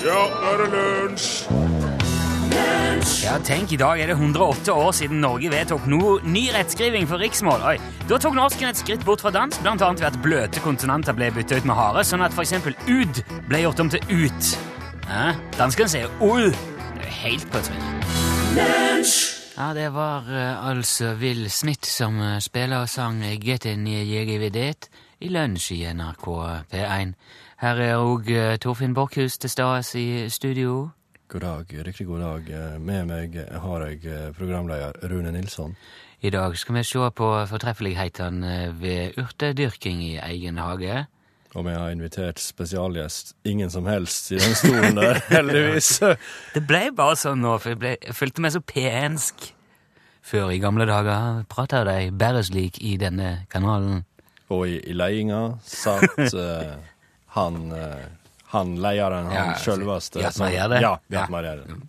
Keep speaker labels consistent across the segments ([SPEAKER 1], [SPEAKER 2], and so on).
[SPEAKER 1] Ja, nå er det lunsj!
[SPEAKER 2] Ja, tenk, I dag er det 108 år siden Norge vedtok no ny rettskriving for riksmål. Oi. Da tok norsken et skritt bort fra dansk, blant annet ved at bløte konsonanter ble byttet ut med harde, sånn at f.eks. ud ble gjort om til ut. Ja, Danskene sier ol. Det er helt på trynet. Ja, det var uh, altså Will Smith som uh, spiller og sang 'Get in jegevidet' i lunsj i NRK P1. Her er òg Torfinn Borchhus til stede i studio.
[SPEAKER 3] God dag, riktig god dag. Eh, Med meg har jeg eh, programleder Rune Nilsson.
[SPEAKER 2] I dag skal vi se på fortreffelighetene ved urtedyrking i egen hage.
[SPEAKER 3] Og vi har invitert spesialgjest. Ingen som helst i den stolen der, heldigvis.
[SPEAKER 2] Det ble bare sånn nå, for jeg, ble, jeg følte meg så pensk. Før i gamle dager prata de bare slik i denne kanalen.
[SPEAKER 3] Og i, i leiinga satt eh, han, eh, han leieren, han
[SPEAKER 2] Ja,
[SPEAKER 3] sjølveste.
[SPEAKER 2] Bjartmar
[SPEAKER 3] som-
[SPEAKER 2] Gjerde?
[SPEAKER 3] Ja,
[SPEAKER 2] Ja.
[SPEAKER 3] Bjartmar Gjerde.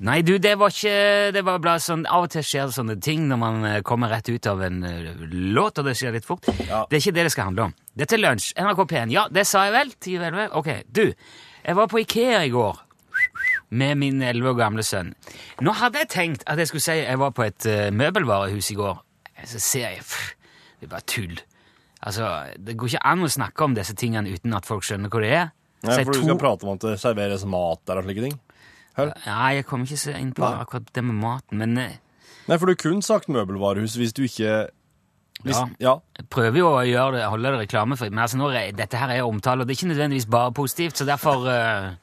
[SPEAKER 2] Nei, du, det var ikke Det var bare sånn Av og til skjer det sånne ting når man eh, kommer rett ut av en eh, låt, og det skjer litt fort.
[SPEAKER 3] Ja.
[SPEAKER 2] Det er ikke det det skal handle om. Dette er lunsj. NRK P1. Ja, det sa jeg vel? 10-11? Ok. Du, jeg var på Ikea i går med min 11 år gamle sønn. Nå hadde jeg tenkt at jeg skulle si jeg var på et uh, møbelvarehus i går. Så ser jeg pff, Det er bare tull. Altså, Det går ikke an å snakke om disse tingene uten at folk skjønner hva det er.
[SPEAKER 3] Nei, for du
[SPEAKER 2] to-
[SPEAKER 3] skal prate om at det serveres mat der og slike ting. Hør.
[SPEAKER 2] Nei, jeg kommer ikke så inn på
[SPEAKER 3] Nei.
[SPEAKER 2] akkurat det med maten, men eh,
[SPEAKER 3] Nei, for du kunne sagt møbelvarehus hvis du ikke hvis,
[SPEAKER 2] Ja.
[SPEAKER 3] ja.
[SPEAKER 2] jeg prøver jo å det, holde det reklamefritt, men altså er- dette her er omtale, og det er ikke nødvendigvis bare positivt, så derfor uh,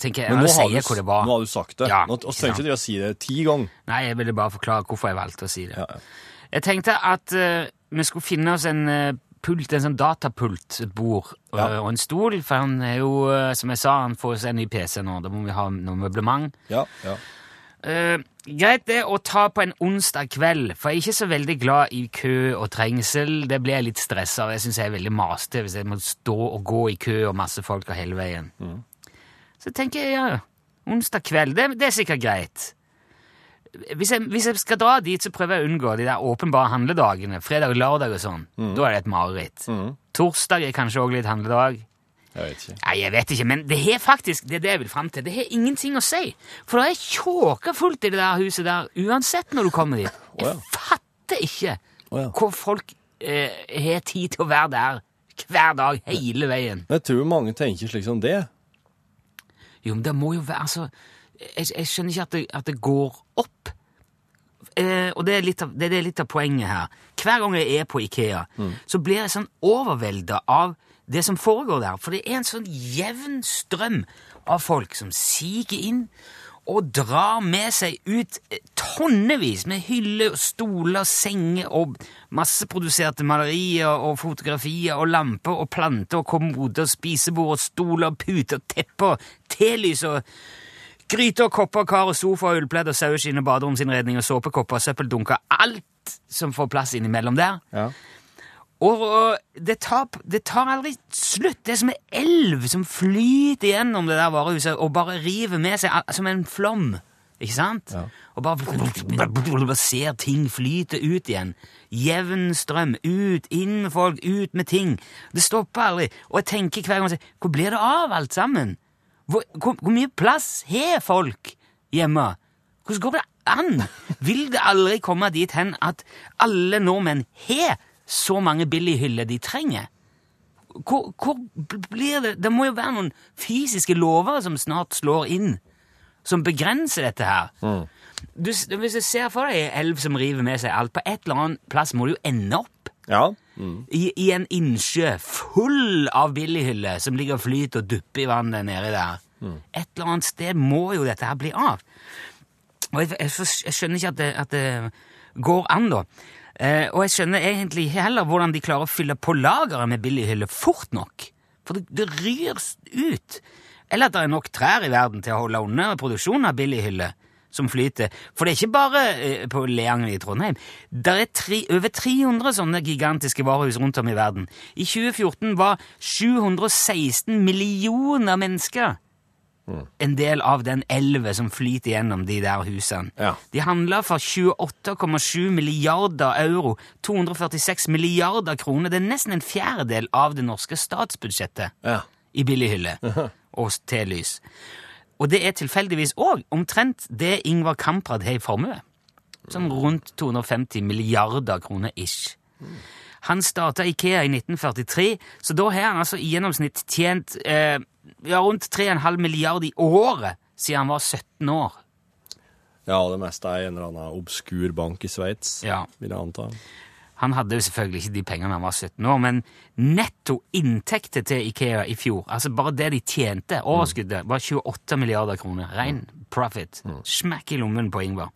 [SPEAKER 2] tenker jeg
[SPEAKER 3] Men
[SPEAKER 2] Nå
[SPEAKER 3] har, du,
[SPEAKER 2] hvor det var.
[SPEAKER 3] nå har du sagt det.
[SPEAKER 2] Ja,
[SPEAKER 3] nå og trenger ikke du å si det ti ganger.
[SPEAKER 2] Nei, jeg ville bare forklare hvorfor jeg valgte å si det.
[SPEAKER 3] Ja, ja.
[SPEAKER 2] Jeg tenkte at eh, vi skulle finne oss en eh, pult, en sånn datapult, et bord
[SPEAKER 3] Ja.
[SPEAKER 2] eh, og en stol, for han er jo, eh, som jeg sa, han får seg en ny PC nå, da må vi ha noe møblement.
[SPEAKER 3] Ja, ja.
[SPEAKER 2] Uh, greit det å ta på en onsdag kveld, for jeg er ikke så veldig glad i kø og trengsel. Det blir jeg litt stressa av. Jeg syns jeg er veldig masete hvis jeg må stå og gå i kø og masse folk av hele veien. Så tenker jeg ja, onsdag kveld, det, det er sikkert greit. Hvis jeg, hvis jeg skal dra dit, så prøver jeg å unngå de der åpenbare handledagene. Fredag og lørdag og sånn. Da er det et mareritt. Torsdag er kanskje òg litt handledag.
[SPEAKER 3] Jeg vet ikke.
[SPEAKER 2] Nei, jeg vet ikke, men det har faktisk, det er det jeg vil frem til, det har ingenting å si. For det er tjåka fullt i det der huset der, uansett når du kommer dit.
[SPEAKER 3] Å, ja.
[SPEAKER 2] Jeg fatter ikke
[SPEAKER 3] oh, ja.
[SPEAKER 2] hvor folk eh, har tid til å være der hver dag, hele veien.
[SPEAKER 3] Men Jeg tror mange tenker slik som det.
[SPEAKER 2] Jo, men det må jo være, altså, jeg, jeg skjønner ikke at det, at det går opp. Eh, og det er, av, det, er litt av poenget her. Hver gang jeg er på Ikea, så blir jeg sånn overvelda av det som foregår der. For det er en sånn jevn strøm av folk som siger inn og drar med seg ut eh, tonnevis med hyller, stoler, senger og masseproduserte malerier og fotografier og lamper og planter og kommoder, spisebord og stoler, puter, tepper, telys og Gryter, kopper, kar og sofa, ullpledd og saueskinn og baderomsinnredning og såpekopper og søppeldunker. Alt som får plass innimellom der.
[SPEAKER 3] Ja.
[SPEAKER 2] Og, og det, tar, det tar aldri slutt. Det er som en elv som flyter gjennom det der varehuset og bare river med seg som en flom. Ikke sant?
[SPEAKER 3] Ja.
[SPEAKER 2] Og bare ser ting flyte ut igjen. Jevn strøm. Ut, inn med folk, ut med ting. Det stopper aldri. Og jeg tenker hver gang Hvor blir det av alt sammen? Hvor, hvor, hvor mye plass har folk hjemme? Hvordan går det an? Vil det aldri komme dit hen at alle nordmenn har så mange billighyller de trenger? Hvor, hvor blir det Det må jo være noen fysiske lover som snart slår inn, som begrenser dette her. Du, hvis du ser for deg ei elv som river med seg alt, på et eller annet plass må det jo ende opp
[SPEAKER 3] Ja.
[SPEAKER 2] i, i en innsjø full av billighyller som ligger og flyter og dupper i vannet nedi der. Et eller annet sted må jo dette her bli av. Og jeg, jeg, jeg skjønner ikke at det, at det går an, da. Eh, og jeg skjønner egentlig ikke heller hvordan de klarer å fylle på lageret med billighyller fort nok. For det, det ryr ut. Eller at det er nok trær i verden til å holde unna produksjonen av billighyller som flyter. For det er ikke bare eh, på Leangen i Trondheim. Det er tre, over 300 sånne gigantiske varehus rundt om i verden. I 2014 var 716 millioner mennesker en del av den elva som flyter gjennom de der husene.
[SPEAKER 3] Ja.
[SPEAKER 2] De handla for 28,7 milliarder euro, 246 milliarder kroner. Det er nesten en fjerdedel av det norske statsbudsjettet
[SPEAKER 3] Ja.
[SPEAKER 2] i billighylle. og T-lys. Og det er tilfeldigvis òg omtrent det Ingvar Kamprad har i formue. Sånn rundt 250 milliarder kroner ish. Han starta Ikea i 1943, så da har han altså i gjennomsnitt tjent eh, ja, rundt 3,5 milliarder i året siden han var 17 år.
[SPEAKER 3] Ja, det meste er en eller annen obskur bank i Sveits,
[SPEAKER 2] Ja.
[SPEAKER 3] vil jeg anta.
[SPEAKER 2] Han hadde jo selvfølgelig ikke de pengene han var 17 år, men netto inntekter til Ikea i fjor, altså bare det de tjente, overskuddet, var 28 milliarder kroner. Rein profit. Smekk i lommen på Ingvar.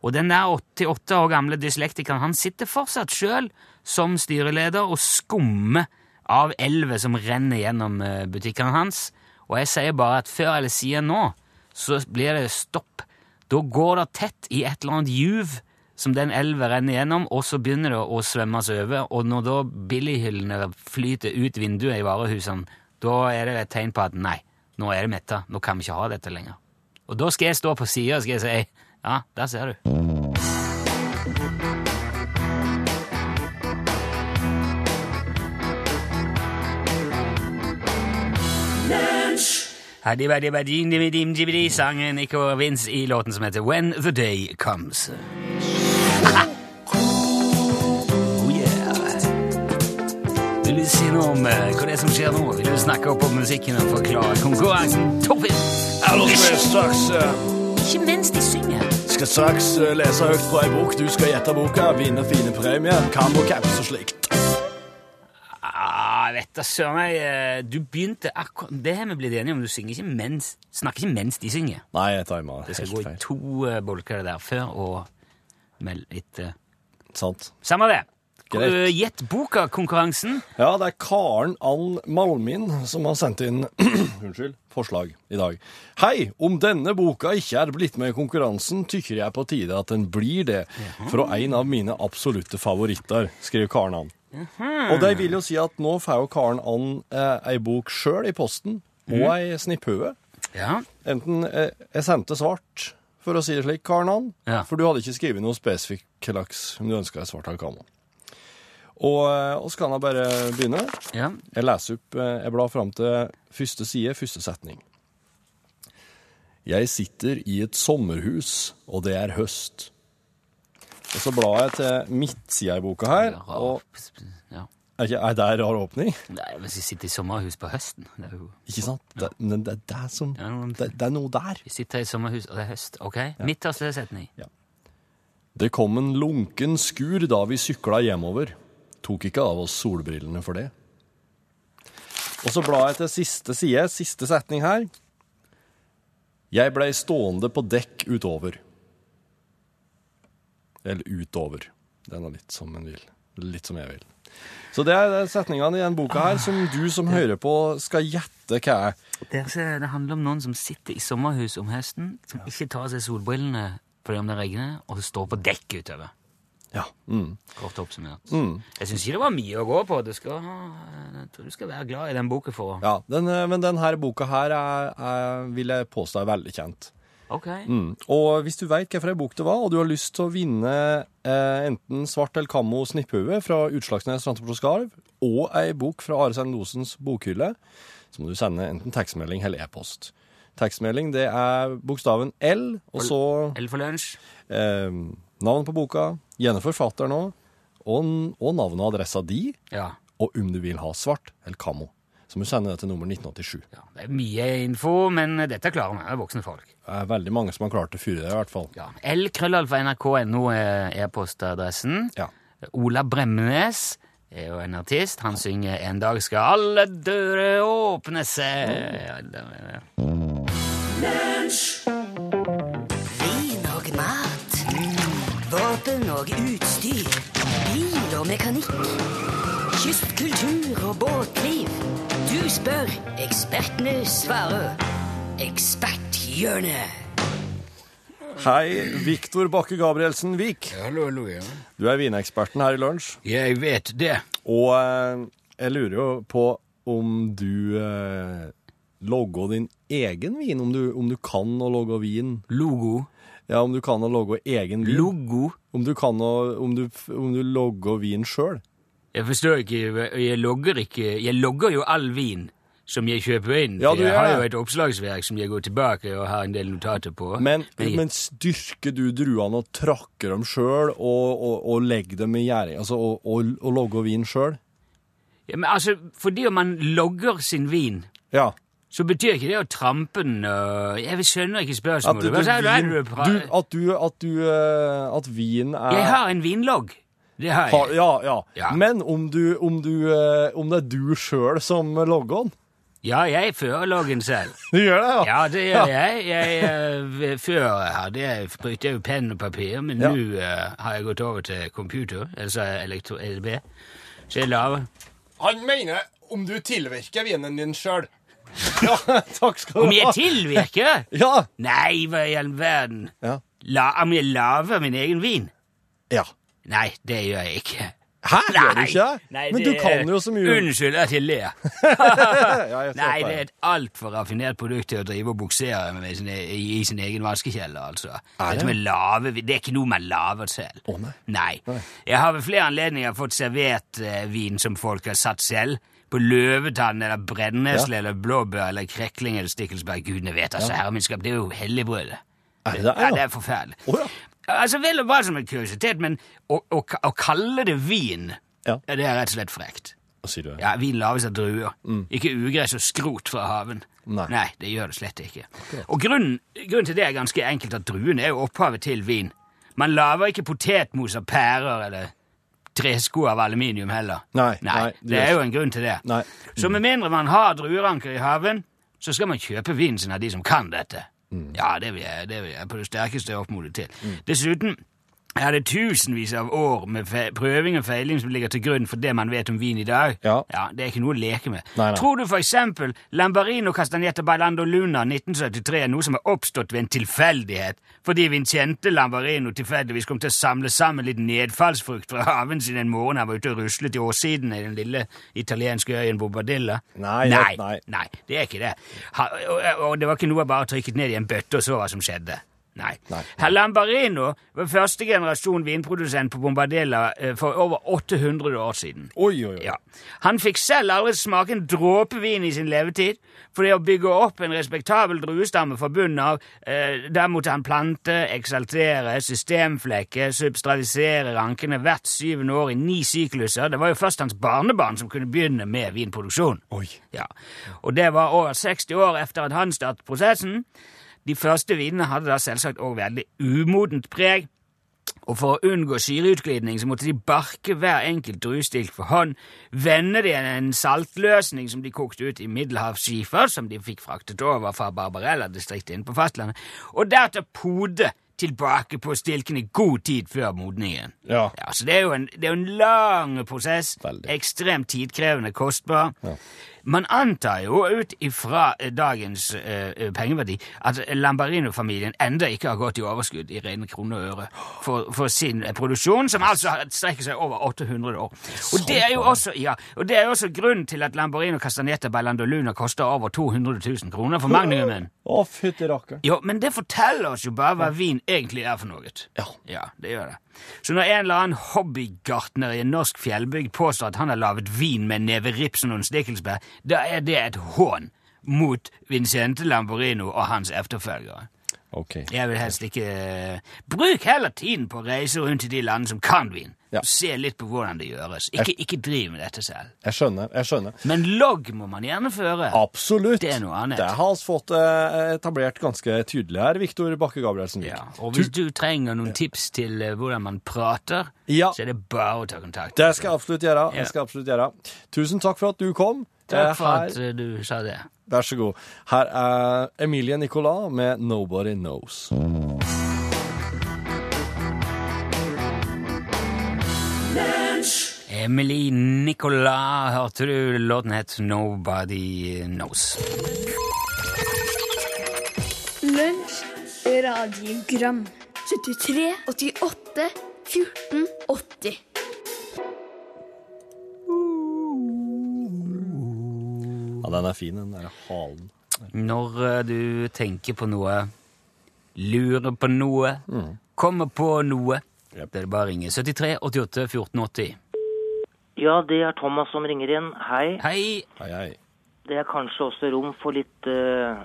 [SPEAKER 2] Og den der 88 år gamle dyslektikeren, han sitter fortsatt sjøl som styreleder og skummer av elva som renner gjennom eh, butikkene hans. Og jeg sier bare at før eller siden nå, så blir det stopp. Da går det tett i et eller annet juv som den elva renner gjennom, og så begynner det å svømmes over. Og når da billighyllene flyter ut vinduet i varehusene, da er det et tegn på at nei, nå er det metta, nå kan vi ikke ha dette lenger. Og da skal jeg stå på sida og skal jeg si ja, der ser du. Sangen Nico Vince i låten som heter When the Day Comes. Vil du si noe om eh, hva det er som skjer nå? Vil du snakke opp om musikken og forklare konkurransen? Torfinn!
[SPEAKER 3] Eller skal jeg straks, eh,
[SPEAKER 2] Ikke mens de synger.
[SPEAKER 3] skal straks eh, lese høyt fra ei bok. Du skal gjette boka, vinne fine premier, kambo, caps og slikt.
[SPEAKER 2] Ah, vet du, søren jeg, eh, Du begynte akkurat Det har vi blitt enige om. Du synger ikke mens, snakker ikke mens de synger.
[SPEAKER 3] Nei, jeg tima
[SPEAKER 2] Det skal
[SPEAKER 3] helt
[SPEAKER 2] gå i
[SPEAKER 3] feil.
[SPEAKER 2] to eh, bolker det der, før og meld etter.
[SPEAKER 3] Sant.
[SPEAKER 2] Samme det. Gjett boka-konkurransen.
[SPEAKER 3] Ja, det er Karen Ann Malmin som har sendt inn unnskyld, forslag i dag. Hei! Om denne boka ikke er blitt med i konkurransen, tykker jeg på tide at den blir det. Fra en av mine absolutte favoritter, skriver Karen Ann. Og det vil jo si at nå får jo Karen Ann eh, ei bok sjøl i posten, og ei snipphue.
[SPEAKER 2] Ja.
[SPEAKER 3] Enten eh, jeg sendte svart, for å si det slik, Karen Ann,
[SPEAKER 2] Ja.
[SPEAKER 3] for du hadde ikke skrevet noe spesifikk laks om du ønska svart eller kamo. Og, eh, og så kan jeg bare begynne.
[SPEAKER 2] ja.
[SPEAKER 3] Jeg leser opp, eh, jeg blar fram til første side, første setning. Jeg sitter i et sommerhus, og det er høst. Og så blar jeg til midtsida i boka her, og
[SPEAKER 2] ja.
[SPEAKER 3] er, ikke, er det en rar åpning?
[SPEAKER 2] Nei, Hvis vi sitter i sommerhus på høsten det er jo,
[SPEAKER 3] Ikke sant? Det, det, det, er som, det, er noe der.
[SPEAKER 2] Vi sitter i sommerhus, og det er høst. Ok? Midterste setning.
[SPEAKER 3] Det kom en lunken skur da vi sykla hjemover. Tok ikke av oss solbrillene for det. Og så blar jeg til siste side, siste setning her. Jeg blei stående på dekk utover. Eller utover. Det er litt som en vil. Litt som jeg vil. Så det er setningene i den boka her som du som hører på, skal gjette hva er.
[SPEAKER 2] Det, det handler om noen som sitter i sommerhus om høsten, som ikke tar av seg solbrillene fordi om det regner, og står på dekk utover.
[SPEAKER 3] Ja. Mm.
[SPEAKER 2] Kort oppsummert. Jeg syns ikke det var mye å gå på. Du skal, jeg tror du skal være glad i den boka for
[SPEAKER 3] ja den, eh, men denne boka her er, er, vil jeg påstå er veldig kjent.
[SPEAKER 2] Ok.
[SPEAKER 3] Mm. Og hvis du veit hvilken bok det var, og du har lyst til å vinne eh, enten svart eller kammo snipphue fra Utslagsnes Transport og ei bok fra Are Sendosens bokhylle, så må du sende enten tekstmelding eller e-post. Tekstmelding det er bokstaven L, og så
[SPEAKER 2] L for lunsj.
[SPEAKER 3] eh, navn på boka, gjerne forfatteren òg, og, og navnet og adressa di,
[SPEAKER 2] Ja.
[SPEAKER 3] og om du vil ha svart eller kammo. Så må du sende det til nummer 1987.
[SPEAKER 2] ja. Det er mye info, men dette klarer vi. Voksne folk.
[SPEAKER 3] Det er veldig mange som har klart det før, i hvert fall.
[SPEAKER 2] Ja. L-krøllalfa.nrk.no er e-postadressen.
[SPEAKER 3] Ja.
[SPEAKER 2] Ola Bremnes er jo en artist. Han synger 'En dag skal alle dører åpne seg'. Ja, det det.
[SPEAKER 1] Og utstyr. Bil og mekanikk. Kystkultur og båtliv. Du spør, ekspertene svarer. Eksperthjørnet.
[SPEAKER 3] Hei, Viktor Bakke Gabrielsen Vik.
[SPEAKER 2] Hallo, hallo, ja.
[SPEAKER 3] Du er vineksperten her i lunsj.
[SPEAKER 2] Jeg vet det.
[SPEAKER 3] Og eh, jeg lurer jo på om du eh, logger din egen vin, om du, om du kan å logge vin.
[SPEAKER 2] Logo.
[SPEAKER 3] Ja, om du kan å logge egen vin.
[SPEAKER 2] Logo?
[SPEAKER 3] Om du kan om du, om du logger vin sjøl.
[SPEAKER 2] Jeg forstår ikke. Jeg logger ikke Jeg logger jo all vin som jeg kjøper inn.
[SPEAKER 3] Ja,
[SPEAKER 2] jeg har jo et oppslagsverk som jeg går tilbake og har en del notater på.
[SPEAKER 3] Men,
[SPEAKER 2] jeg-
[SPEAKER 3] men styrker du druene og trakker dem sjøl og, og, og legger dem i gjæring? Altså og, og, og logger vin sjøl?
[SPEAKER 2] ja, men altså, fordi om man logger sin vin,
[SPEAKER 3] Ja.
[SPEAKER 2] Så betyr ikke det å trampe den og Jeg skjønner ikke spørsmålet.
[SPEAKER 3] du,
[SPEAKER 2] Hva sa du?
[SPEAKER 3] At, du, at, du, eh, at vin er
[SPEAKER 2] Jeg har en vinlogg. Det har
[SPEAKER 3] Ha-
[SPEAKER 2] jeg.
[SPEAKER 3] ja, ja,
[SPEAKER 2] Ja.
[SPEAKER 3] Men om, du, om, du, eh, om det er du sjøl som logger den?
[SPEAKER 2] Ja, jeg fører loggen selv.
[SPEAKER 3] Du gjør det, ja?
[SPEAKER 2] Ja, det gjør jeg. jeg eh, før hadde jeg brukte jeg jo penn og papir, men
[SPEAKER 3] Ja.
[SPEAKER 2] nå uh, har jeg gått over til computer, altså elektro LB. Så jeg lager
[SPEAKER 3] Han mener om du tilvirker vinen din sjøl. Ja, takk skal du ha.
[SPEAKER 2] Om jeg tilvirker?
[SPEAKER 3] Ja.
[SPEAKER 2] Nei, hva i all verden?
[SPEAKER 3] ja.
[SPEAKER 2] La, om jeg lager min egen vin?
[SPEAKER 3] Ja.
[SPEAKER 2] Nei, det gjør jeg ikke.
[SPEAKER 3] Hæ, gjør du ikke det?
[SPEAKER 2] Nei,
[SPEAKER 3] Men
[SPEAKER 2] det
[SPEAKER 3] du kan jo så mye
[SPEAKER 2] Unnskyld at jeg ler.
[SPEAKER 3] Ja, jeg
[SPEAKER 2] Nei, det er et altfor raffinert produkt til å drive og buksere med sin, i, i sin egen vaskekjeller, altså.
[SPEAKER 3] Er det?
[SPEAKER 2] med lave, det er ikke noe man lager selv.
[SPEAKER 3] Å, nei.
[SPEAKER 2] Jeg har ved flere anledninger fått servert eh, vin som folk har satt selv. På løvetann eller brennesle eller blåbær eller krekling eller stikkelsbær. Gudene vet, altså, herremenskap, det er jo helligbrødet.
[SPEAKER 3] Er det det?
[SPEAKER 2] Ja, det er forferdelig.
[SPEAKER 3] Oh, ja.
[SPEAKER 2] Altså, Vel og bra som en kuriositet, men å, å, å kalle det vin,
[SPEAKER 3] Ja.
[SPEAKER 2] det er rett og slett frekt.
[SPEAKER 3] Hva sier du?
[SPEAKER 2] Ja, Vin lages av druer, ikke ugress og skrot fra haven.
[SPEAKER 3] Nei. Nei.
[SPEAKER 2] det gjør det slett ikke. Og grunnen, grunnen til det er ganske enkelt at druene er jo opphavet til vin. Man lager ikke potetmos av pærer eller tresko av aluminium heller.
[SPEAKER 3] Nei, nei, det
[SPEAKER 2] det er jo en grunn til det.
[SPEAKER 3] Nei.
[SPEAKER 2] Så med mindre man har drueranker i haven, så skal man kjøpe vinen sin av de som kan dette.
[SPEAKER 3] Mm.
[SPEAKER 2] Ja, det vil jeg, det vil jeg på det sterkeste oppmode til. Dessuten er det tusenvis av år med prøving og feiling som ligger til grunn for det man vet om vin i dag.
[SPEAKER 3] Ja.
[SPEAKER 2] ja Det er ikke noe å leke med.
[SPEAKER 3] Nei, nei.
[SPEAKER 2] Tror du for eksempel Lambarino Castagnetta Bailando Luna 1973 er noe som er oppstått ved en tilfeldighet, fordi Vincente Lambarino tilfeldigvis kom til å samle sammen litt nedfallsfrukt fra haven sin en morgen han var ute og ruslet i åssiden i den lille italienske øyen Bobadilla?
[SPEAKER 3] Nei,
[SPEAKER 2] nei,
[SPEAKER 3] nei.
[SPEAKER 2] nei, det er ikke det. Ha, og, og det var ikke noe bare trykket ned i en bøtte og så hva som skjedde. Nei.
[SPEAKER 3] Nei.
[SPEAKER 2] Herr Lambarino var første generasjon vinprodusent på Bombadilla eh, for over 800 år siden.
[SPEAKER 3] Oi, oi, oi.
[SPEAKER 2] Ja. Han fikk selv aldri smake en dråpe vin i sin levetid, for det å bygge opp en respektabel druestamme fra bunnen av, eh, der måtte han plante, eksaltere, systemflekke, substralisere rankene hvert syvende år i ni sykluser. Det var jo først hans barnebarn som kunne begynne med vinproduksjon.
[SPEAKER 3] Oi.
[SPEAKER 2] Ja, og det var over 60 år etter at han startet prosessen. De første vinene hadde da selvsagt også veldig umodent preg, og for å unngå syreutglidning så måtte de barke hver enkelt druestilk for hånd, vende det i en saltløsning som de kokte ut i middelhavsskifer, som de fikk fraktet over fra Barbarella-distriktet inne på fastlandet, og deretter pode tilbake på stilken i god tid før modningen.
[SPEAKER 3] Ja.
[SPEAKER 2] Ja, så det er jo en, det er en lang prosess,
[SPEAKER 3] Veldig.
[SPEAKER 2] ekstremt tidkrevende, kostbar. Man antar jo ut ifra eh, dagens eh, eh, pengeverdi at Lambarino-familien enda ikke har gått i overskudd i rene kroner og øre for, for sin eh, produksjon, som altså strekker seg over 800 år. Og det er jo også, ja, og det er også grunnen til at Lambarino Castaneta Bailando Luna koster over 200 000 kroner for magnumen.
[SPEAKER 3] Å, fytti rakker.
[SPEAKER 2] Jo, men det forteller oss jo bare hva vin egentlig er for noe.
[SPEAKER 3] Ja.
[SPEAKER 2] Ja, det gjør det. Så når en eller annen hobbygartner i en norsk fjellbygd påstår at han har laget vin med neverips og noen stikkelsbær, da er det et hån mot Vincente Lamborino og hans efterfølgere.
[SPEAKER 3] Okay.
[SPEAKER 2] Jeg vil helst ikke Bruk heller tiden på å reise rundt i de landene som kan vin.
[SPEAKER 3] Ja.
[SPEAKER 2] Se litt på hvordan det gjøres. Ikke, ikke driv med dette selv.
[SPEAKER 3] Jeg skjønner. jeg skjønner.
[SPEAKER 2] Men logg må man gjennomføre.
[SPEAKER 3] Absolutt.
[SPEAKER 2] Det er noe annet.
[SPEAKER 3] Det har vi fått eh, etablert ganske tydelig her, Viktor Bakke Gabrielsen.
[SPEAKER 2] Ja, og hvis du trenger noen tips til eh, hvordan man prater,
[SPEAKER 3] Ja.
[SPEAKER 2] så er det bare å ta kontakt.
[SPEAKER 3] Det skal jeg absolutt gjøre. Jeg skal absolutt gjøre. Tusen takk for at du kom.
[SPEAKER 2] Takk
[SPEAKER 3] Eh,
[SPEAKER 2] for
[SPEAKER 3] her,
[SPEAKER 2] at du sa det.
[SPEAKER 3] Vær så god. Her er Emilie Nicolas med 'Nobody Knows'.
[SPEAKER 2] Emily Nicolas, hørte du låten het Nobody Knows.
[SPEAKER 4] Lunsj, radiogram 73, 88, 14, 80
[SPEAKER 3] Ja, den er fin, den der halen.
[SPEAKER 2] Når eh, du tenker på noe, lurer på noe, kommer på noe,
[SPEAKER 3] yep.
[SPEAKER 2] det er det bare å ringe 73 88 14 80.
[SPEAKER 5] Ja, det er Thomas som ringer inn. Hei.
[SPEAKER 2] Hei!
[SPEAKER 3] Hei, hei.
[SPEAKER 5] det er kanskje også rom for litt uh,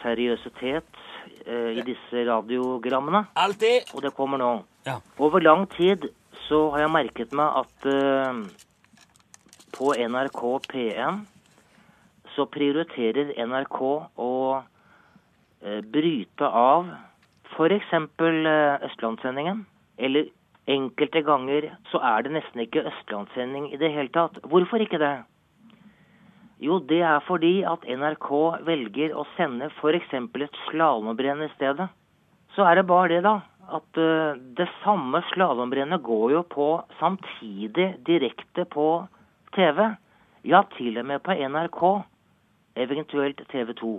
[SPEAKER 5] seriøsitet uh, i disse radiogrammene.
[SPEAKER 2] Alltid.
[SPEAKER 5] Og det kommer nå.
[SPEAKER 2] Ja.
[SPEAKER 5] Over lang tid så har jeg merket meg at uh, på NRK P1 så prioriterer NRK å bryte av f.eks. Østlandssendingen. Eller enkelte ganger så er det nesten ikke Østlandssending i det hele tatt. Hvorfor ikke det? Jo, det er fordi at NRK velger å sende f.eks. et slalåmbrenn i stedet. Så er det bare det, da. At uh, det samme slalåmbrennet går jo på samtidig direkte på TV. Ja, til og med på NRK. Eventuelt TV 2.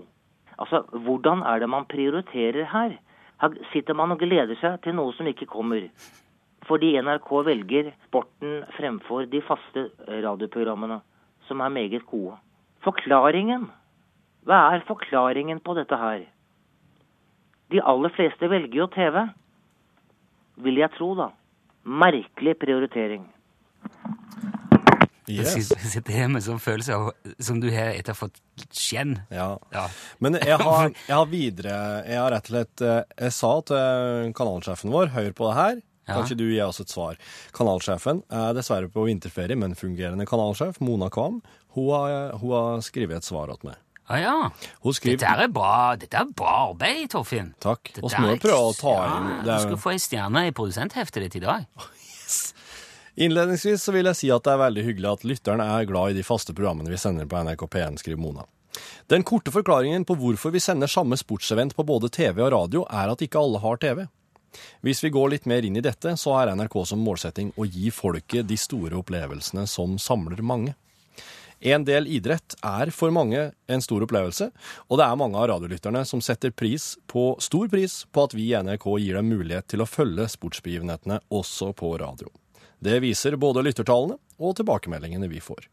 [SPEAKER 5] Altså, hvordan er det man prioriterer her? Her sitter man og gleder seg til noe som ikke kommer. Fordi NRK velger sporten fremfor de faste radioprogrammene, som er meget gode. Forklaringen? Hva er forklaringen på dette her? De aller fleste velger jo TV. Vil jeg tro, da. Merkelig prioritering.
[SPEAKER 3] Yes.
[SPEAKER 2] Jeg sitter her med sånn følelse av, som du har etter å ha fått skjenn.
[SPEAKER 3] Ja.
[SPEAKER 2] Ja.
[SPEAKER 3] Men jeg har, jeg har videre Jeg har rett og slett eh, Jeg sa til kanalsjefen vår, hør på det her.
[SPEAKER 2] Ja.
[SPEAKER 3] Kan ikke du gi oss et svar? Kanalsjefen er dessverre på vinterferie, men fungerende kanalsjef, Mona Kvam, hun har, hun har skrevet et svar til meg.
[SPEAKER 2] Ah, ja.
[SPEAKER 3] Hun skriver
[SPEAKER 2] Dette er bra, dette er bra arbeid, Torfinn.
[SPEAKER 3] Takk. Og så må
[SPEAKER 2] er
[SPEAKER 3] prøve å ta
[SPEAKER 2] ja,
[SPEAKER 3] inn det
[SPEAKER 2] Du
[SPEAKER 3] er,
[SPEAKER 2] skal få ei stjerne i produsentheftet ditt i dag. Yes.
[SPEAKER 3] Innledningsvis så vil jeg si at det er veldig hyggelig at lytteren er glad i de faste programmene vi sender på NRK P1, skriver Mona. Den korte forklaringen på hvorfor vi sender samme sportsevent på både TV og radio, er at ikke alle har TV. Hvis vi går litt mer inn i dette, så har NRK som målsetting å gi folket de store opplevelsene som samler mange. En del idrett er for mange en stor opplevelse, og det er mange av radiolytterne som setter pris på, stor pris på at vi i NRK gir dem mulighet til å følge sportsbegivenhetene også på radio. Det viser både lyttertallene og tilbakemeldingene vi får.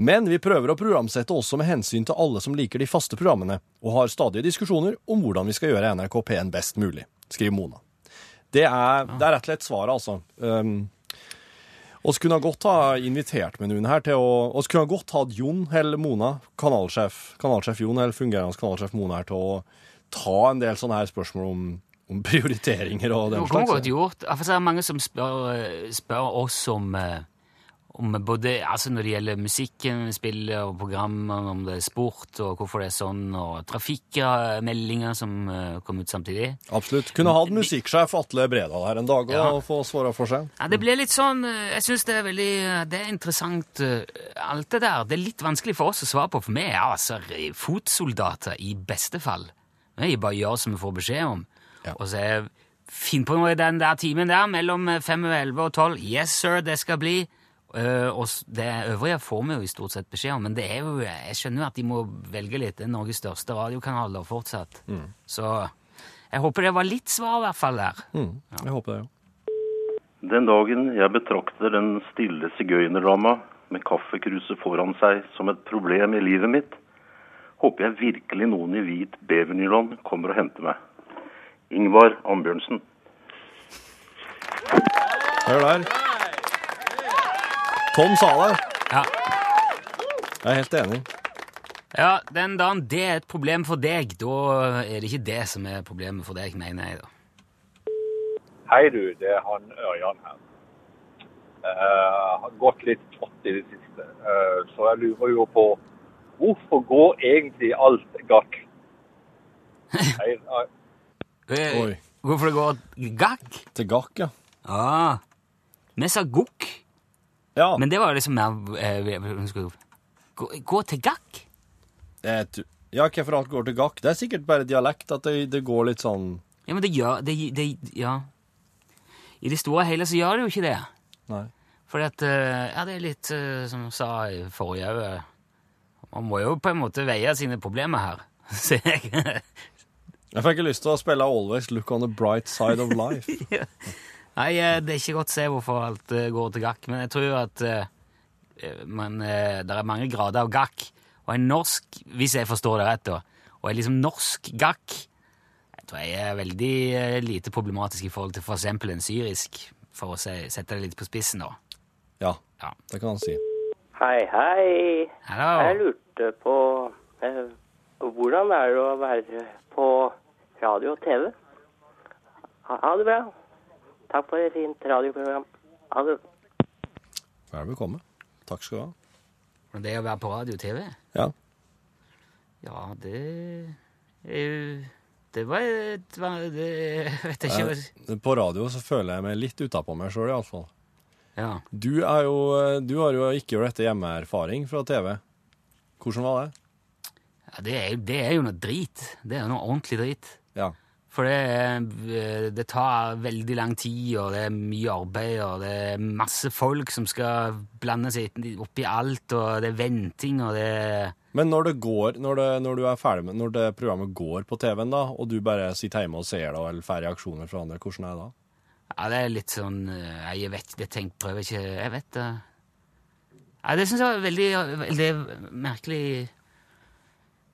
[SPEAKER 3] Men vi prøver å programsette også med hensyn til alle som liker de faste programmene, og har stadige diskusjoner om hvordan vi skal gjøre NRK P1 best mulig, skriver Mona. Det er, det er rett og slett svaret, altså. Um, oss kunne godt ha invitert med noen her til å oss kunne godt hatt Jon eller Mona, kanalsjef, kanalsjef Jon eller fungerende kanalsjef Mona her til å ta en del sånne her spørsmål om, om prioriteringer og
[SPEAKER 2] Det
[SPEAKER 3] den
[SPEAKER 2] kunne godt
[SPEAKER 3] slags.
[SPEAKER 2] gjort. Det er mange som spør, eh, spør oss om, eh, om både altså når det gjelder musikken, spillet og programmer, om det er sport og hvorfor det er sånn, og trafikkmeldinger som eh, kom ut samtidig.
[SPEAKER 3] Absolutt. Kunne hatt musikksjef Atle Bredal her en dag og
[SPEAKER 2] Ja.
[SPEAKER 3] få svare for seg.
[SPEAKER 2] Ja, det blir litt sånn eh, Jeg syns det er veldig eh, Det er interessant, alt det der. Det er litt vanskelig for oss å svare på, for vi er altså fotsoldater i beste fall. Vi bare gjør som vi får beskjed om.
[SPEAKER 3] Ja.
[SPEAKER 2] Og så er Finn på noe i den der timen der, mellom fem og elleve og tolv. Yes, sir, det skal bli. Eh, og det øvrige får vi jo i stort sett beskjed om, men det er jo, jeg skjønner jo at de må velge litt. Det er Norges største radiokanal fortsatt. fortsatt. Så jeg håper det var litt svar, i hvert fall, der.
[SPEAKER 3] Mm, jeg håper det, ja.
[SPEAKER 6] Den dagen jeg betrakter den stille sigøynerdama med kaffekruset foran seg som et problem i livet mitt, håper jeg virkelig noen i hvit bevernylon kommer og henter meg. Ingvar Ambjørnsen.
[SPEAKER 3] Hør der. Tom sa det.
[SPEAKER 2] Ja.
[SPEAKER 3] Jeg er helt enig.
[SPEAKER 2] Ja, den dagen det er et problem for deg, da er det ikke det som er problemet for deg, mener jeg da.
[SPEAKER 7] Hei du, det er han Ørjan her. Uh, har gått litt trått i det siste, Uh, så jeg lurer jo på hvorfor går egentlig alt gakk? Hei, eh,
[SPEAKER 3] Oi.
[SPEAKER 2] Hvorfor det går gakk?
[SPEAKER 3] Til gakk, ja.
[SPEAKER 2] Ah, vi sa gokk,
[SPEAKER 3] Ja,
[SPEAKER 2] men det var liksom mer eh, gå, gå til gakk?
[SPEAKER 3] ja, hvorfor alt går til gakk? Det er sikkert bare dialekt at det, det går litt sånn
[SPEAKER 2] Ja, men det gjør det, det, Ja. I det store og hele så gjør det jo ikke det.
[SPEAKER 3] Nei.
[SPEAKER 2] Fordi at eh, Ja, det er litt eh, som jeg sa i forrige òg. Man må jo på en måte veie sine problemer her. Jeg
[SPEAKER 3] Jeg fikk lyst til å spille Always Look on the Bright Side of Life.
[SPEAKER 2] Nei, eh, det er ikke godt å se hvorfor alt eh, går til gakk, men jeg tror jo at eh, man, eh, det er mange grader av gakk. Og en norsk, hvis jeg forstår det rett, da, og en liksom norsk gakk, jeg tror jeg er veldig lite problematisk i forhold til for eksempel en syrisk, for å se, sette det litt på spissen da.
[SPEAKER 3] Ja,
[SPEAKER 2] Ja.
[SPEAKER 3] det kan han si.
[SPEAKER 8] Hei, hei.
[SPEAKER 2] Hello.
[SPEAKER 8] Jeg lurte på eh, hvordan er det å være på radio og TV? Ha, ha det bra. Takk for et fint radioprogram. Ha det.
[SPEAKER 3] Vær velkommen. Takk skal du ha.
[SPEAKER 2] Det å være på radio og TV?
[SPEAKER 3] Ja.
[SPEAKER 2] Ja, det er Det var et var- det, Jeg ikke hva
[SPEAKER 3] Eh, På radio så føler jeg meg litt utapå meg sjøl, iallfall.
[SPEAKER 2] Ja.
[SPEAKER 3] Du, er jo, du har jo ikke gjort dette hjemmeerfaring fra TV. Hvordan var det?
[SPEAKER 2] ja det, er, det er jo noe drit. Det er jo noe ordentlig drit. For det, er- det tar veldig lang tid, og det er mye arbeid, og det er masse folk som skal blande seg oppi alt, og det er venting, og det er
[SPEAKER 3] Men når det går, når, det, når du er ferdig med, når det programmet går på TV-en, da, og du bare sitter hjemme og ser det, eller får reaksjoner fra andre, hvordan er det da?
[SPEAKER 2] Ja, det er litt sånn eh, Jeg vet det tenk, prøver ikke Jeg vet det. Ja, det syns jeg var veldig, veldig merkelig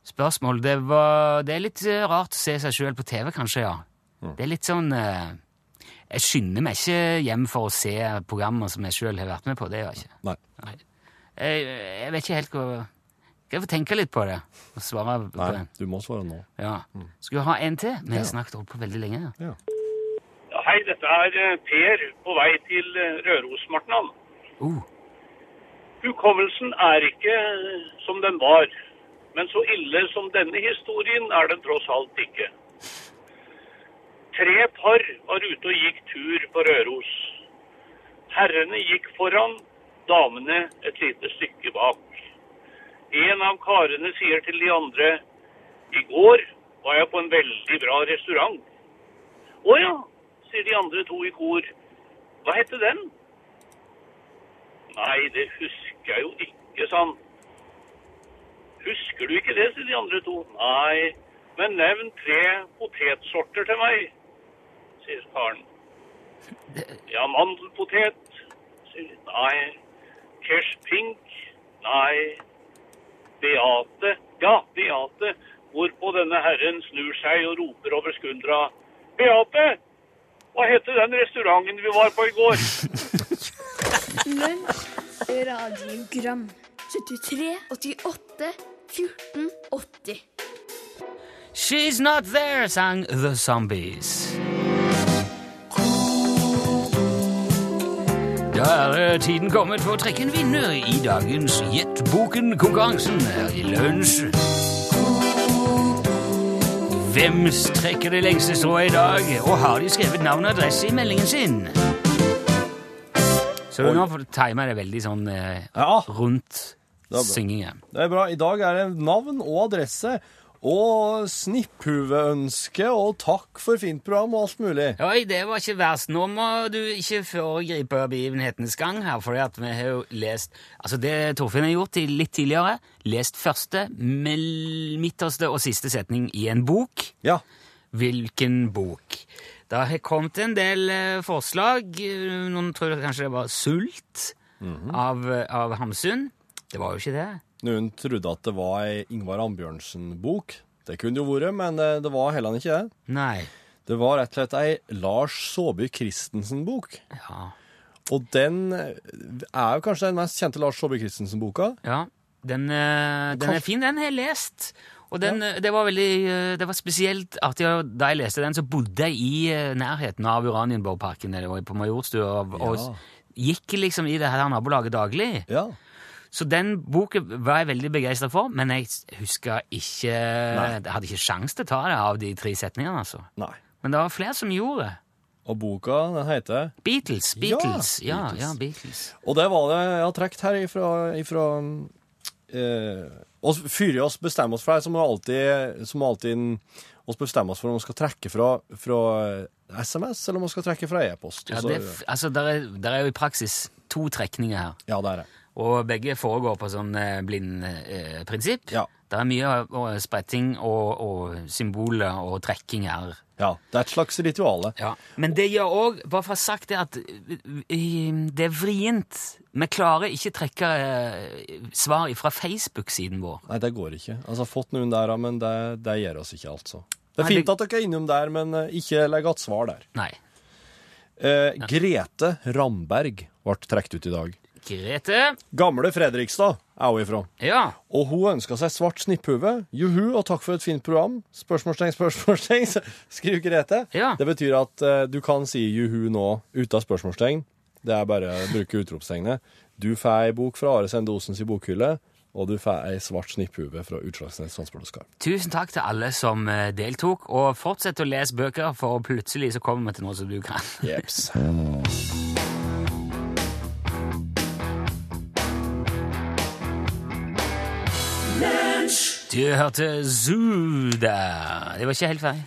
[SPEAKER 2] spørsmål. Det, var, det er litt eh, rart å se seg sjøl på TV, kanskje, ja. Det er litt sånn eh, Jeg skynder meg ikke hjem for å se programmer som jeg sjøl har vært med på. Det gjør jeg ikke.
[SPEAKER 3] Nei.
[SPEAKER 2] Nei. Jeg, jeg vet ikke helt hva Skal jeg få tenke litt på det og svare på
[SPEAKER 3] Nei,
[SPEAKER 2] det?
[SPEAKER 3] du må svare nå.
[SPEAKER 2] Ja. Skal vi ha en til? Vi har snakket opp på veldig lenge.
[SPEAKER 3] Ja.
[SPEAKER 9] Ja, hei, dette er eh, Per på vei til Rørosmartnan.
[SPEAKER 2] Uh,
[SPEAKER 9] Hukommelsen er ikke som den var, men så ille som denne historien er den tross alt ikke. Tre par var ute og gikk tur på Røros. Herrene gikk foran, damene et lite stykke bak. En av karene sier til de andre, i går var jeg på en veldig bra restaurant. Å ja, sier de andre to i kor. Hva hette den? Nei, det husker jeg jo ikke, sa han. Husker du ikke det, sier de andre to. Nei, men nevn tre potetsorter til meg, sier faren. Ja, mandelpotet, sier de. Nei. Cash pink? Nei. Beate? Ja, Beate. Hvorpå denne herren snur seg og roper over skuldra. Beate! Hva heter den restauranten vi var på i går?
[SPEAKER 4] Lunsj, radiogram 73, 88, 14, 80
[SPEAKER 2] She's not there, sang The Zombies. Da er tiden kommet for å trekke en vinner i dagens Gjett boken-konkurransen her i lunsj. Hvem trekker det lengste strået i dag, og har de skrevet navn og adresse i meldingen sin? Så nå timer jeg det veldig sånn eh,
[SPEAKER 3] Ja,
[SPEAKER 2] rundt
[SPEAKER 3] Bra. det er bra. I dag er det navn og adresse og snipphuveønske og takk for fint program og alt mulig.
[SPEAKER 2] Oi, det var ikke verst. Nå må du ikke foregripe begivenhetens gang her, for vi har jo lest Altså, det Torfinn har gjort litt tidligere, lest første, midterste og siste setning i en bok.
[SPEAKER 3] Ja.
[SPEAKER 2] Hvilken bok? Det har kommet en del eh, forslag. Noen tror kanskje det var Sult av, eh, av Hamsun. Det var jo ikke det.
[SPEAKER 3] Noen trodde at det var ei Ingvar Ambjørnsen-bok. Det kunne jo vært, men eh, det var heller ikke det.
[SPEAKER 2] Nei.
[SPEAKER 3] Det var rett og slett ei Lars Saabye Christensen-bok.
[SPEAKER 2] Ja.
[SPEAKER 3] Og den eh, er jo kanskje den mest kjente Lars Saabye Christensen-boka.
[SPEAKER 2] Ja, den, eh, den er fin, den har jeg lest. Og den, ja. det var veldig, det var spesielt artig. Da jeg leste den, så bodde jeg i nærheten av Uranienborgparken eller på Majorstua og, og gikk liksom i det her nabolaget daglig.
[SPEAKER 3] Ja.
[SPEAKER 2] Så den boken var jeg veldig begeistra for, men jeg huska ikke Jeg hadde ikke sjans til å ta det av de tre setningene, altså.
[SPEAKER 3] Nei.
[SPEAKER 2] Men det var flere som gjorde det.
[SPEAKER 3] Og boka, den heter
[SPEAKER 2] Beatles. Beatles. Ja,
[SPEAKER 3] Beatles.
[SPEAKER 2] ja, Beatles.
[SPEAKER 3] Og det var det jeg har trukket her ifra, ifra eh, oss, fyrer oss bestemmer oss for det, så må alltid, så må alltid oss bestemme oss for om vi skal trekke fra, fra SMS, eller om vi skal trekke fra e-post.
[SPEAKER 2] Ja, det, altså, der er, der er jo i praksis to trekninger her.
[SPEAKER 3] ja, det er det.
[SPEAKER 2] Og begge foregår på sånn eh, blindprinsipp. Eh.
[SPEAKER 3] Ja.
[SPEAKER 2] Det er mye eh, spretting og, og symboler og trekking her.
[SPEAKER 3] Ja, det er et slags rituale.
[SPEAKER 2] Ja. Men det gjør òg, bare for å ha sagt det, at det er vrient. Vi klarer ikke trekke svar fra Facebook-siden vår.
[SPEAKER 3] Nei, det går ikke. Altså, fått noen der, men det, det gjør oss ikke, altså. Det er
[SPEAKER 2] Nei,
[SPEAKER 3] fint
[SPEAKER 2] det-
[SPEAKER 3] at dere er innom der, men ikke legg igjen svar der.
[SPEAKER 2] Nei.
[SPEAKER 3] Eh, Grete Ramberg ble trukket ut i dag.
[SPEAKER 2] Grete.
[SPEAKER 3] Gamle Fredrikstad er hun ifra.
[SPEAKER 2] Ja.
[SPEAKER 3] Og hun ønska seg svart snipphue. Juhu, og takk for et fint program. Spørsmålstegn, spørsmålstegn, skriver Grete.
[SPEAKER 2] Ja.
[SPEAKER 3] Det betyr at uh, du kan si juhu nå uten spørsmålstegn. Det er bare å bruke utropstegnet. Du får ei bok fra Are Sendosens i bokhylle, og du får ei svart snipphue fra Utslagsnes Skarp.
[SPEAKER 2] Tusen takk til alle som eh, deltok, og fortsett å lese bøker, for plutselig så kommer vi til noe som du kan.
[SPEAKER 3] Jeps.
[SPEAKER 2] Du hørte Zoo der. Det var ikke helt ferdig.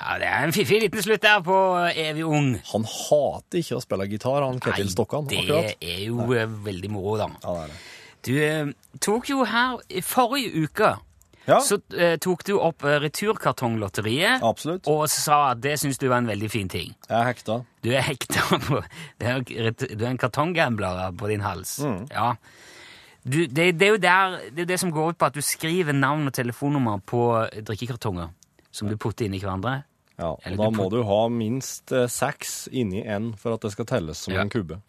[SPEAKER 2] Ja, det er en fiffig liten slutt der på Evig ung.
[SPEAKER 3] Han hater ikke å spille gitar, han Ketil Stokkan.
[SPEAKER 2] det
[SPEAKER 3] akkurat.
[SPEAKER 2] er jo Nei. veldig moro, da.
[SPEAKER 3] Ja, det er det.
[SPEAKER 2] Du eh, tok jo her i forrige uke
[SPEAKER 3] Ja,
[SPEAKER 2] så eh, tok du opp eh, Returkartonglotteriet
[SPEAKER 3] absolutt.
[SPEAKER 2] og sa at det syns du var en veldig fin ting.
[SPEAKER 3] Jeg er hekta.
[SPEAKER 2] Du er hekta på Du er, du er en kartonggambler på din hals.
[SPEAKER 3] Mm.
[SPEAKER 2] Ja. Du, det, det er jo der, det er jo det som går ut på at du skriver navn og telefonnummer på drikkekartonger som du putter inn i hverandre.
[SPEAKER 3] Ja, og
[SPEAKER 2] Eller
[SPEAKER 3] da
[SPEAKER 2] du
[SPEAKER 3] må du ha minst eh, seks inni en for at det skal telles som
[SPEAKER 2] Ja.
[SPEAKER 3] en kubbe.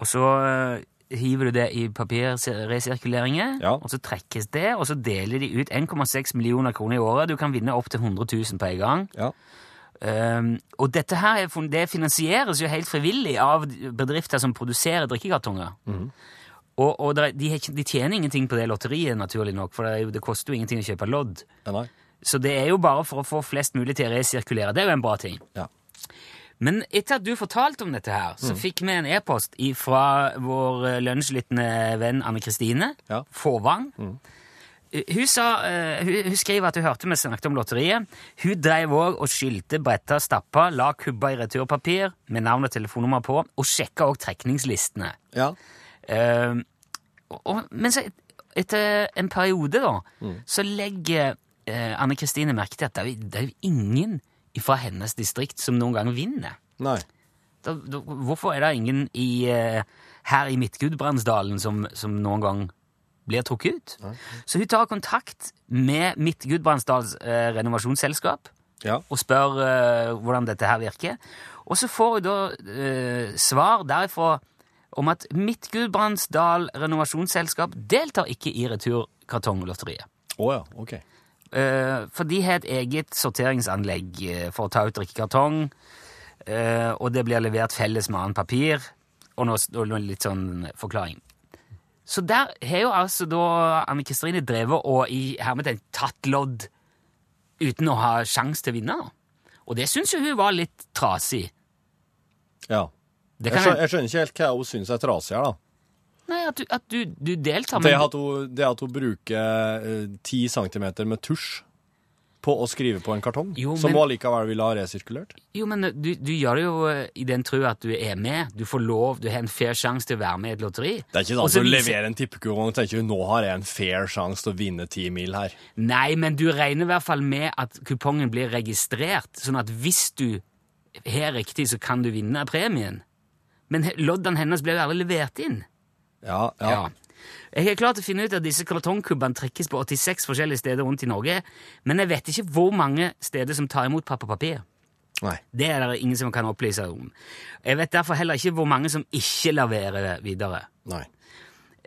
[SPEAKER 2] Og så eh, hiver du det i papirresirkuleringer,
[SPEAKER 3] Ja.
[SPEAKER 2] og så trekkes det, og så deler de ut 1,6 millioner kroner i året. Du kan vinne opp til 100 000 på en gang.
[SPEAKER 3] Ja.
[SPEAKER 2] Um, og dette her er, fun- det finansieres jo helt frivillig av bedrifter som produserer drikkekartonger. Og, og det er- de, ikke- de tjener ingenting på det lotteriet, naturlig nok, for det, det koster jo ingenting å kjøpe lodd.
[SPEAKER 3] Ja.
[SPEAKER 2] Så det er jo bare for å få flest mulig til å resirkulere. Det er jo en bra ting.
[SPEAKER 3] Ja.
[SPEAKER 2] Men etter at du fortalte om dette her,
[SPEAKER 3] Mm.
[SPEAKER 2] så fikk vi en e-post fra vår eh, lunsjlyttende venn Anne Kristine
[SPEAKER 3] Ja.
[SPEAKER 2] Fåvang.
[SPEAKER 3] Mm.
[SPEAKER 2] Hun, sa, uh, hun, hun skriver at hun hørte vi snakket om lotteriet. Hun drev òg og skylte, bretta, stappa, la kubber i returpapir med navn og telefonnummer på, og sjekka òg trekningslistene.
[SPEAKER 3] Ja.
[SPEAKER 2] Eh, og- men så etter en periode, da,
[SPEAKER 3] Mm.
[SPEAKER 2] så legger eh, Anne Kristine merke til at det er, jo- det er jo ingen fra hennes distrikt som noen gang vinner.
[SPEAKER 3] Nei.
[SPEAKER 2] Da, da, hvorfor er det ingen i, eh, her i Midt-Gudbrandsdalen som, som noen gang blir trukket ut? Så hun tar kontakt med Midt-Gudbrandsdals eh, renovasjonsselskap
[SPEAKER 3] Ja.
[SPEAKER 2] og spør eh, hvordan dette her virker. Og så får hun da eh, svar derifra om at Midt-Gudbrandsdal renovasjonsselskap deltar ikke i Returkartonglotteriet.
[SPEAKER 3] Oh ja, ok.
[SPEAKER 2] Eh, for de har et eget sorteringsanlegg eh, for å ta ut drikkekartong, eh, og det blir levert felles med annet papir, og nå og nå litt sånn forklaring. Så der har jo altså da Anne Kristine drevet og i hermetegn tatt lodd uten å ha sjanse til å vinne. Og det syns jo hun var litt trasig.
[SPEAKER 3] Ja.
[SPEAKER 2] Det
[SPEAKER 3] Jeg skjønner, jeg skjønner ikke helt hva hun syns er trasig her, da.
[SPEAKER 2] Nei, at du, at du, du deltar,
[SPEAKER 3] Det at hun, det at hun bruker ti uh, centimeter med tusj på å skrive på en kartong,
[SPEAKER 2] Jo,
[SPEAKER 3] som
[SPEAKER 2] men-
[SPEAKER 3] hun allikevel ville ha resirkulert.
[SPEAKER 2] Jo, men du, du gjør det jo eh, i den tro at du er med. Du får lov, du har en fair sjanse til å være med i et lotteri.
[SPEAKER 3] Det er ikke sånn at du leverer en tippekupong og tenker nå har jeg en fair sjanse til å vinne ti mil her.
[SPEAKER 2] Nei, men du regner i hvert fall med at kupongen blir registrert, sånn at hvis du har riktig, så kan du vinne premien. Men loddene hennes ble jo aldri levert inn.
[SPEAKER 3] Ja, ja.
[SPEAKER 2] Ja. Jeg er klar til å finne ut at disse kartongkubbene trekkes på 86 forskjellige steder rundt i Norge, men jeg vet ikke hvor mange steder som tar imot pappapapir.
[SPEAKER 3] Nei.
[SPEAKER 2] Det er det ingen som kan opplyse om. Jeg vet derfor heller ikke hvor mange som ikke leverer videre.
[SPEAKER 3] Nei.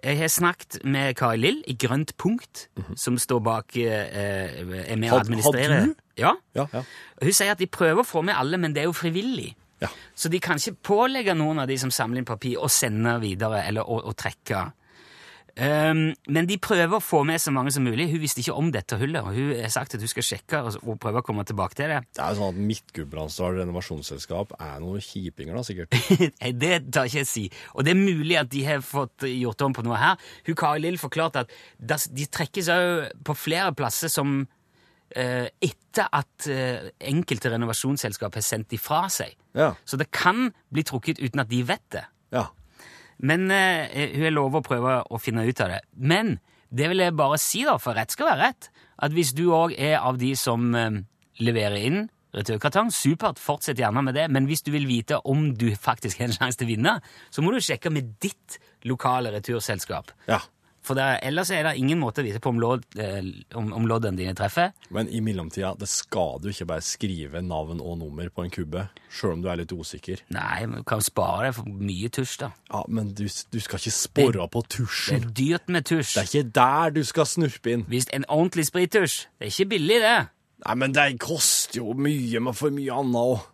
[SPEAKER 2] Jeg har snakket med Kari Lill i Grønt punkt, som står bak eh, er med å
[SPEAKER 3] Had-
[SPEAKER 2] administrere.
[SPEAKER 3] had du?
[SPEAKER 2] Ja.
[SPEAKER 3] Ja, ja.
[SPEAKER 2] Hun sier at de prøver å få med alle, men det er jo frivillig.
[SPEAKER 3] Ja.
[SPEAKER 2] Så de kan ikke pålegge noen av de som samler inn papir, å sende videre eller å, å trekke. Um, men de prøver å få med så mange som mulig. Hun visste ikke om dette hullet, og hun har sagt at hun skal sjekke og, og prøve å komme tilbake til det.
[SPEAKER 3] Det er jo sånn at Midt-Gudbrandsdal renovasjonsselskap er noen kjipinger, da, sikkert.
[SPEAKER 2] Det tar ikke jeg si. Og det er mulig at de har fått gjort om på noe her. Hun Kari Lill forklarte at de trekkes òg på flere plasser som etter at eh, enkelte renovasjonsselskap har sendt de fra seg.
[SPEAKER 3] Ja.
[SPEAKER 2] Så det kan bli trukket uten at de vet det.
[SPEAKER 3] Ja.
[SPEAKER 2] Men eh, hun har lovet å prøve å finne ut av det. Men det vil jeg bare si, da, for rett skal være rett, at hvis du òg er av de som eh, leverer inn returkartong, supert, fortsett gjerne med det, men hvis du vil vite om du faktisk har en sjanse til å vinne, så må du sjekke med ditt lokale returselskap.
[SPEAKER 3] Ja.
[SPEAKER 2] For det, ellers er det ingen måte å vite på om, lodd, eh, om, om loddene dine treffer.
[SPEAKER 3] Men i mellomtida, det skal du ikke bare skrive navn og nummer på en kubbe, sjøl om du er litt usikker.
[SPEAKER 2] Nei, men du kan spare deg for mye tusj, da.
[SPEAKER 3] Ja, Men du, du skal ikke spore på tusjen.
[SPEAKER 2] Det er dyrt med tusj.
[SPEAKER 3] Det er ikke der du skal snurpe inn.
[SPEAKER 2] Hvis en ordentlig sprittusj. Det er ikke billig, det.
[SPEAKER 3] Nei, men det koster jo mye med for mye annet òg.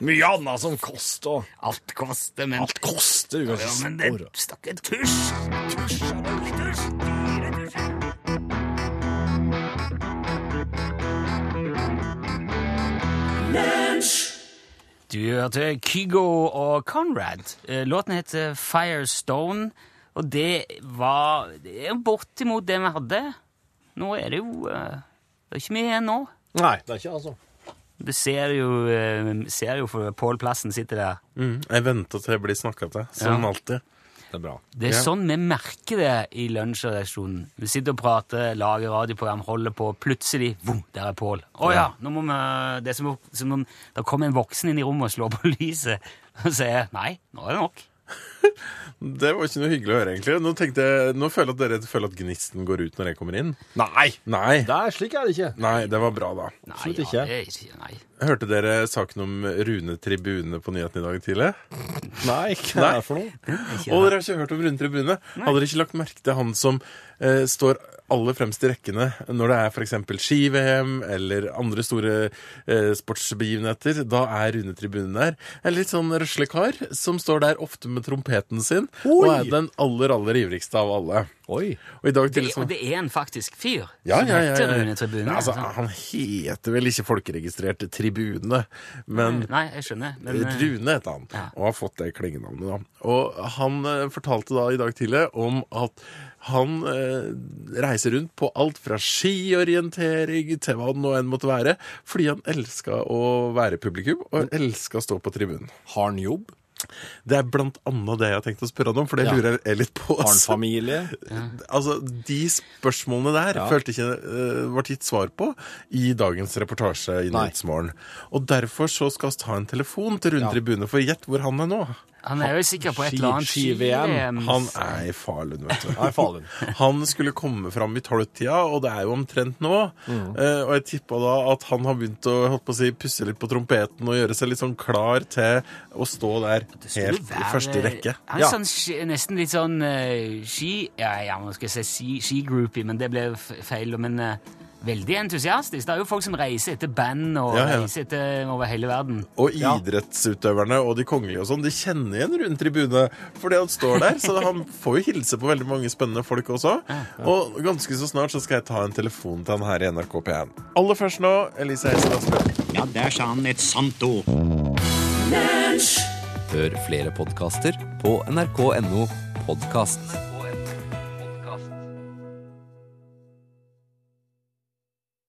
[SPEAKER 3] Mye annet som koster.
[SPEAKER 2] Alt koster, men
[SPEAKER 3] Alt koster. Du kan
[SPEAKER 2] Ja, men det stakk stakkars tusj. Tusj, tusj. Dyre. Du hørte Kygo og Conrad. Eh, Låten heter Firestone, og det var Det er bortimot det vi hadde. Nå er det jo eh, Det er ikke mye igjen nå.
[SPEAKER 3] Nei, det er ikke altså.
[SPEAKER 2] Du ser jo, eh, ser jo for Pål Plassen sitter der.
[SPEAKER 10] Mm, jeg venter til jeg blir snakka til, som
[SPEAKER 2] Ja.
[SPEAKER 10] alltid.
[SPEAKER 3] Det er bra.
[SPEAKER 2] Det er
[SPEAKER 10] Ja.
[SPEAKER 2] sånn vi merker det i lunsjredaksjonen. Vi sitter og prater, lager radioprogram, holder på, plutselig vum, der er Pål. Å ja, nå må vi Det er som, om- som om det kommer en voksen inn i rommet og slår på lyset og sier nei, nå er det nok.
[SPEAKER 10] Det var ikke noe hyggelig å høre, egentlig. Nå, tenkte jeg, nå føler jeg at dere føler at gnisten går ut når jeg kommer inn.
[SPEAKER 3] Nei!
[SPEAKER 10] Nei,
[SPEAKER 3] Det er slik er det ikke.
[SPEAKER 10] nei det var bra, da.
[SPEAKER 2] Nei,
[SPEAKER 3] Absolutt
[SPEAKER 2] ja,
[SPEAKER 3] ikke.
[SPEAKER 2] det er ikke nei.
[SPEAKER 10] Hørte dere saken om Rune Tribune på nyhetene i dag tidlig?
[SPEAKER 3] Nei, hva er det for noe?
[SPEAKER 10] Og dere har ikke hørt om Rune Tribune? Hadde dere ikke lagt merke til han som eh, står aller fremst i rekkene når det er f.eks. ski-VM eller andre store eh, sportsbegivenheter? Da er Rune Tribune der. En litt sånn røsle kar som står der ofte med trompeten sin, og er den aller, aller ivrigste av alle.
[SPEAKER 3] Oi.
[SPEAKER 10] Og i dag
[SPEAKER 2] Det,
[SPEAKER 10] tidlig
[SPEAKER 2] og det er en faktisk fyr
[SPEAKER 10] ja,
[SPEAKER 2] som
[SPEAKER 10] ja, ja,
[SPEAKER 2] heter
[SPEAKER 10] ja.
[SPEAKER 2] Rune Tribune.
[SPEAKER 10] Altså,
[SPEAKER 2] altså.
[SPEAKER 10] han heter vel ikke folkeregistrert Tribune, men
[SPEAKER 2] Nei, jeg skjønner. Men, eh,
[SPEAKER 10] Rune heter han,
[SPEAKER 2] ja.
[SPEAKER 10] og har fått det klengenavnet. da. Og han eh, fortalte da i dag tidlig om at han eh, reiser rundt på alt fra skiorientering til hva det nå enn måtte være, fordi han elska å være publikum, og elska å stå på tribunen.
[SPEAKER 3] Har han jobb?
[SPEAKER 10] Det er blant annet det jeg har tenkt å spørre han om, for det
[SPEAKER 3] Ja.
[SPEAKER 10] lurer jeg litt på. Altså.
[SPEAKER 3] familie?
[SPEAKER 10] Altså, De spørsmålene der
[SPEAKER 3] Ja.
[SPEAKER 10] følte ikke uh, ble gitt svar på i dagens reportasje i. Nyhetsmorgen. Og derfor så skal vi ta en telefon til Rune
[SPEAKER 3] Ja.
[SPEAKER 10] Tribune, for gjett hvor han er nå.
[SPEAKER 2] Han er jo sikker på et eller annet
[SPEAKER 3] ski-VM.
[SPEAKER 10] Han er i Falun, vet du.
[SPEAKER 3] Nei, Falun.
[SPEAKER 10] Han skulle komme fram i tolvtida, og det er jo omtrent nå.
[SPEAKER 3] Mm.
[SPEAKER 10] Uh, og jeg tippa da at han har begynt å holdt på å si, pusse litt på trompeten og gjøre seg litt sånn klar til å stå der helt
[SPEAKER 2] være, i
[SPEAKER 10] første rekke.
[SPEAKER 2] Han er
[SPEAKER 3] Ja.
[SPEAKER 2] sånn, nesten litt sånn uh, ski... Ja, ja, nå skal jeg si ski- skigroupie, men det ble feil. Men eh, veldig entusiastisk. Det er jo folk som reiser etter band og
[SPEAKER 10] Ja, ja.
[SPEAKER 2] reiser etter over hele verden.
[SPEAKER 10] Og idrettsutøverne og de kongelige og sånn, de kjenner igjen rundt Tribune fordi han står der. Så han får jo hilse på veldig mange spennende folk også. Og ganske så snart så skal jeg ta en telefon til han her i NRK P1. Aller først nå, Elise Hesen Asbjørn.
[SPEAKER 11] Ja, der sa han et sant ord.
[SPEAKER 12] Hør flere podkaster på nrk.no podkast.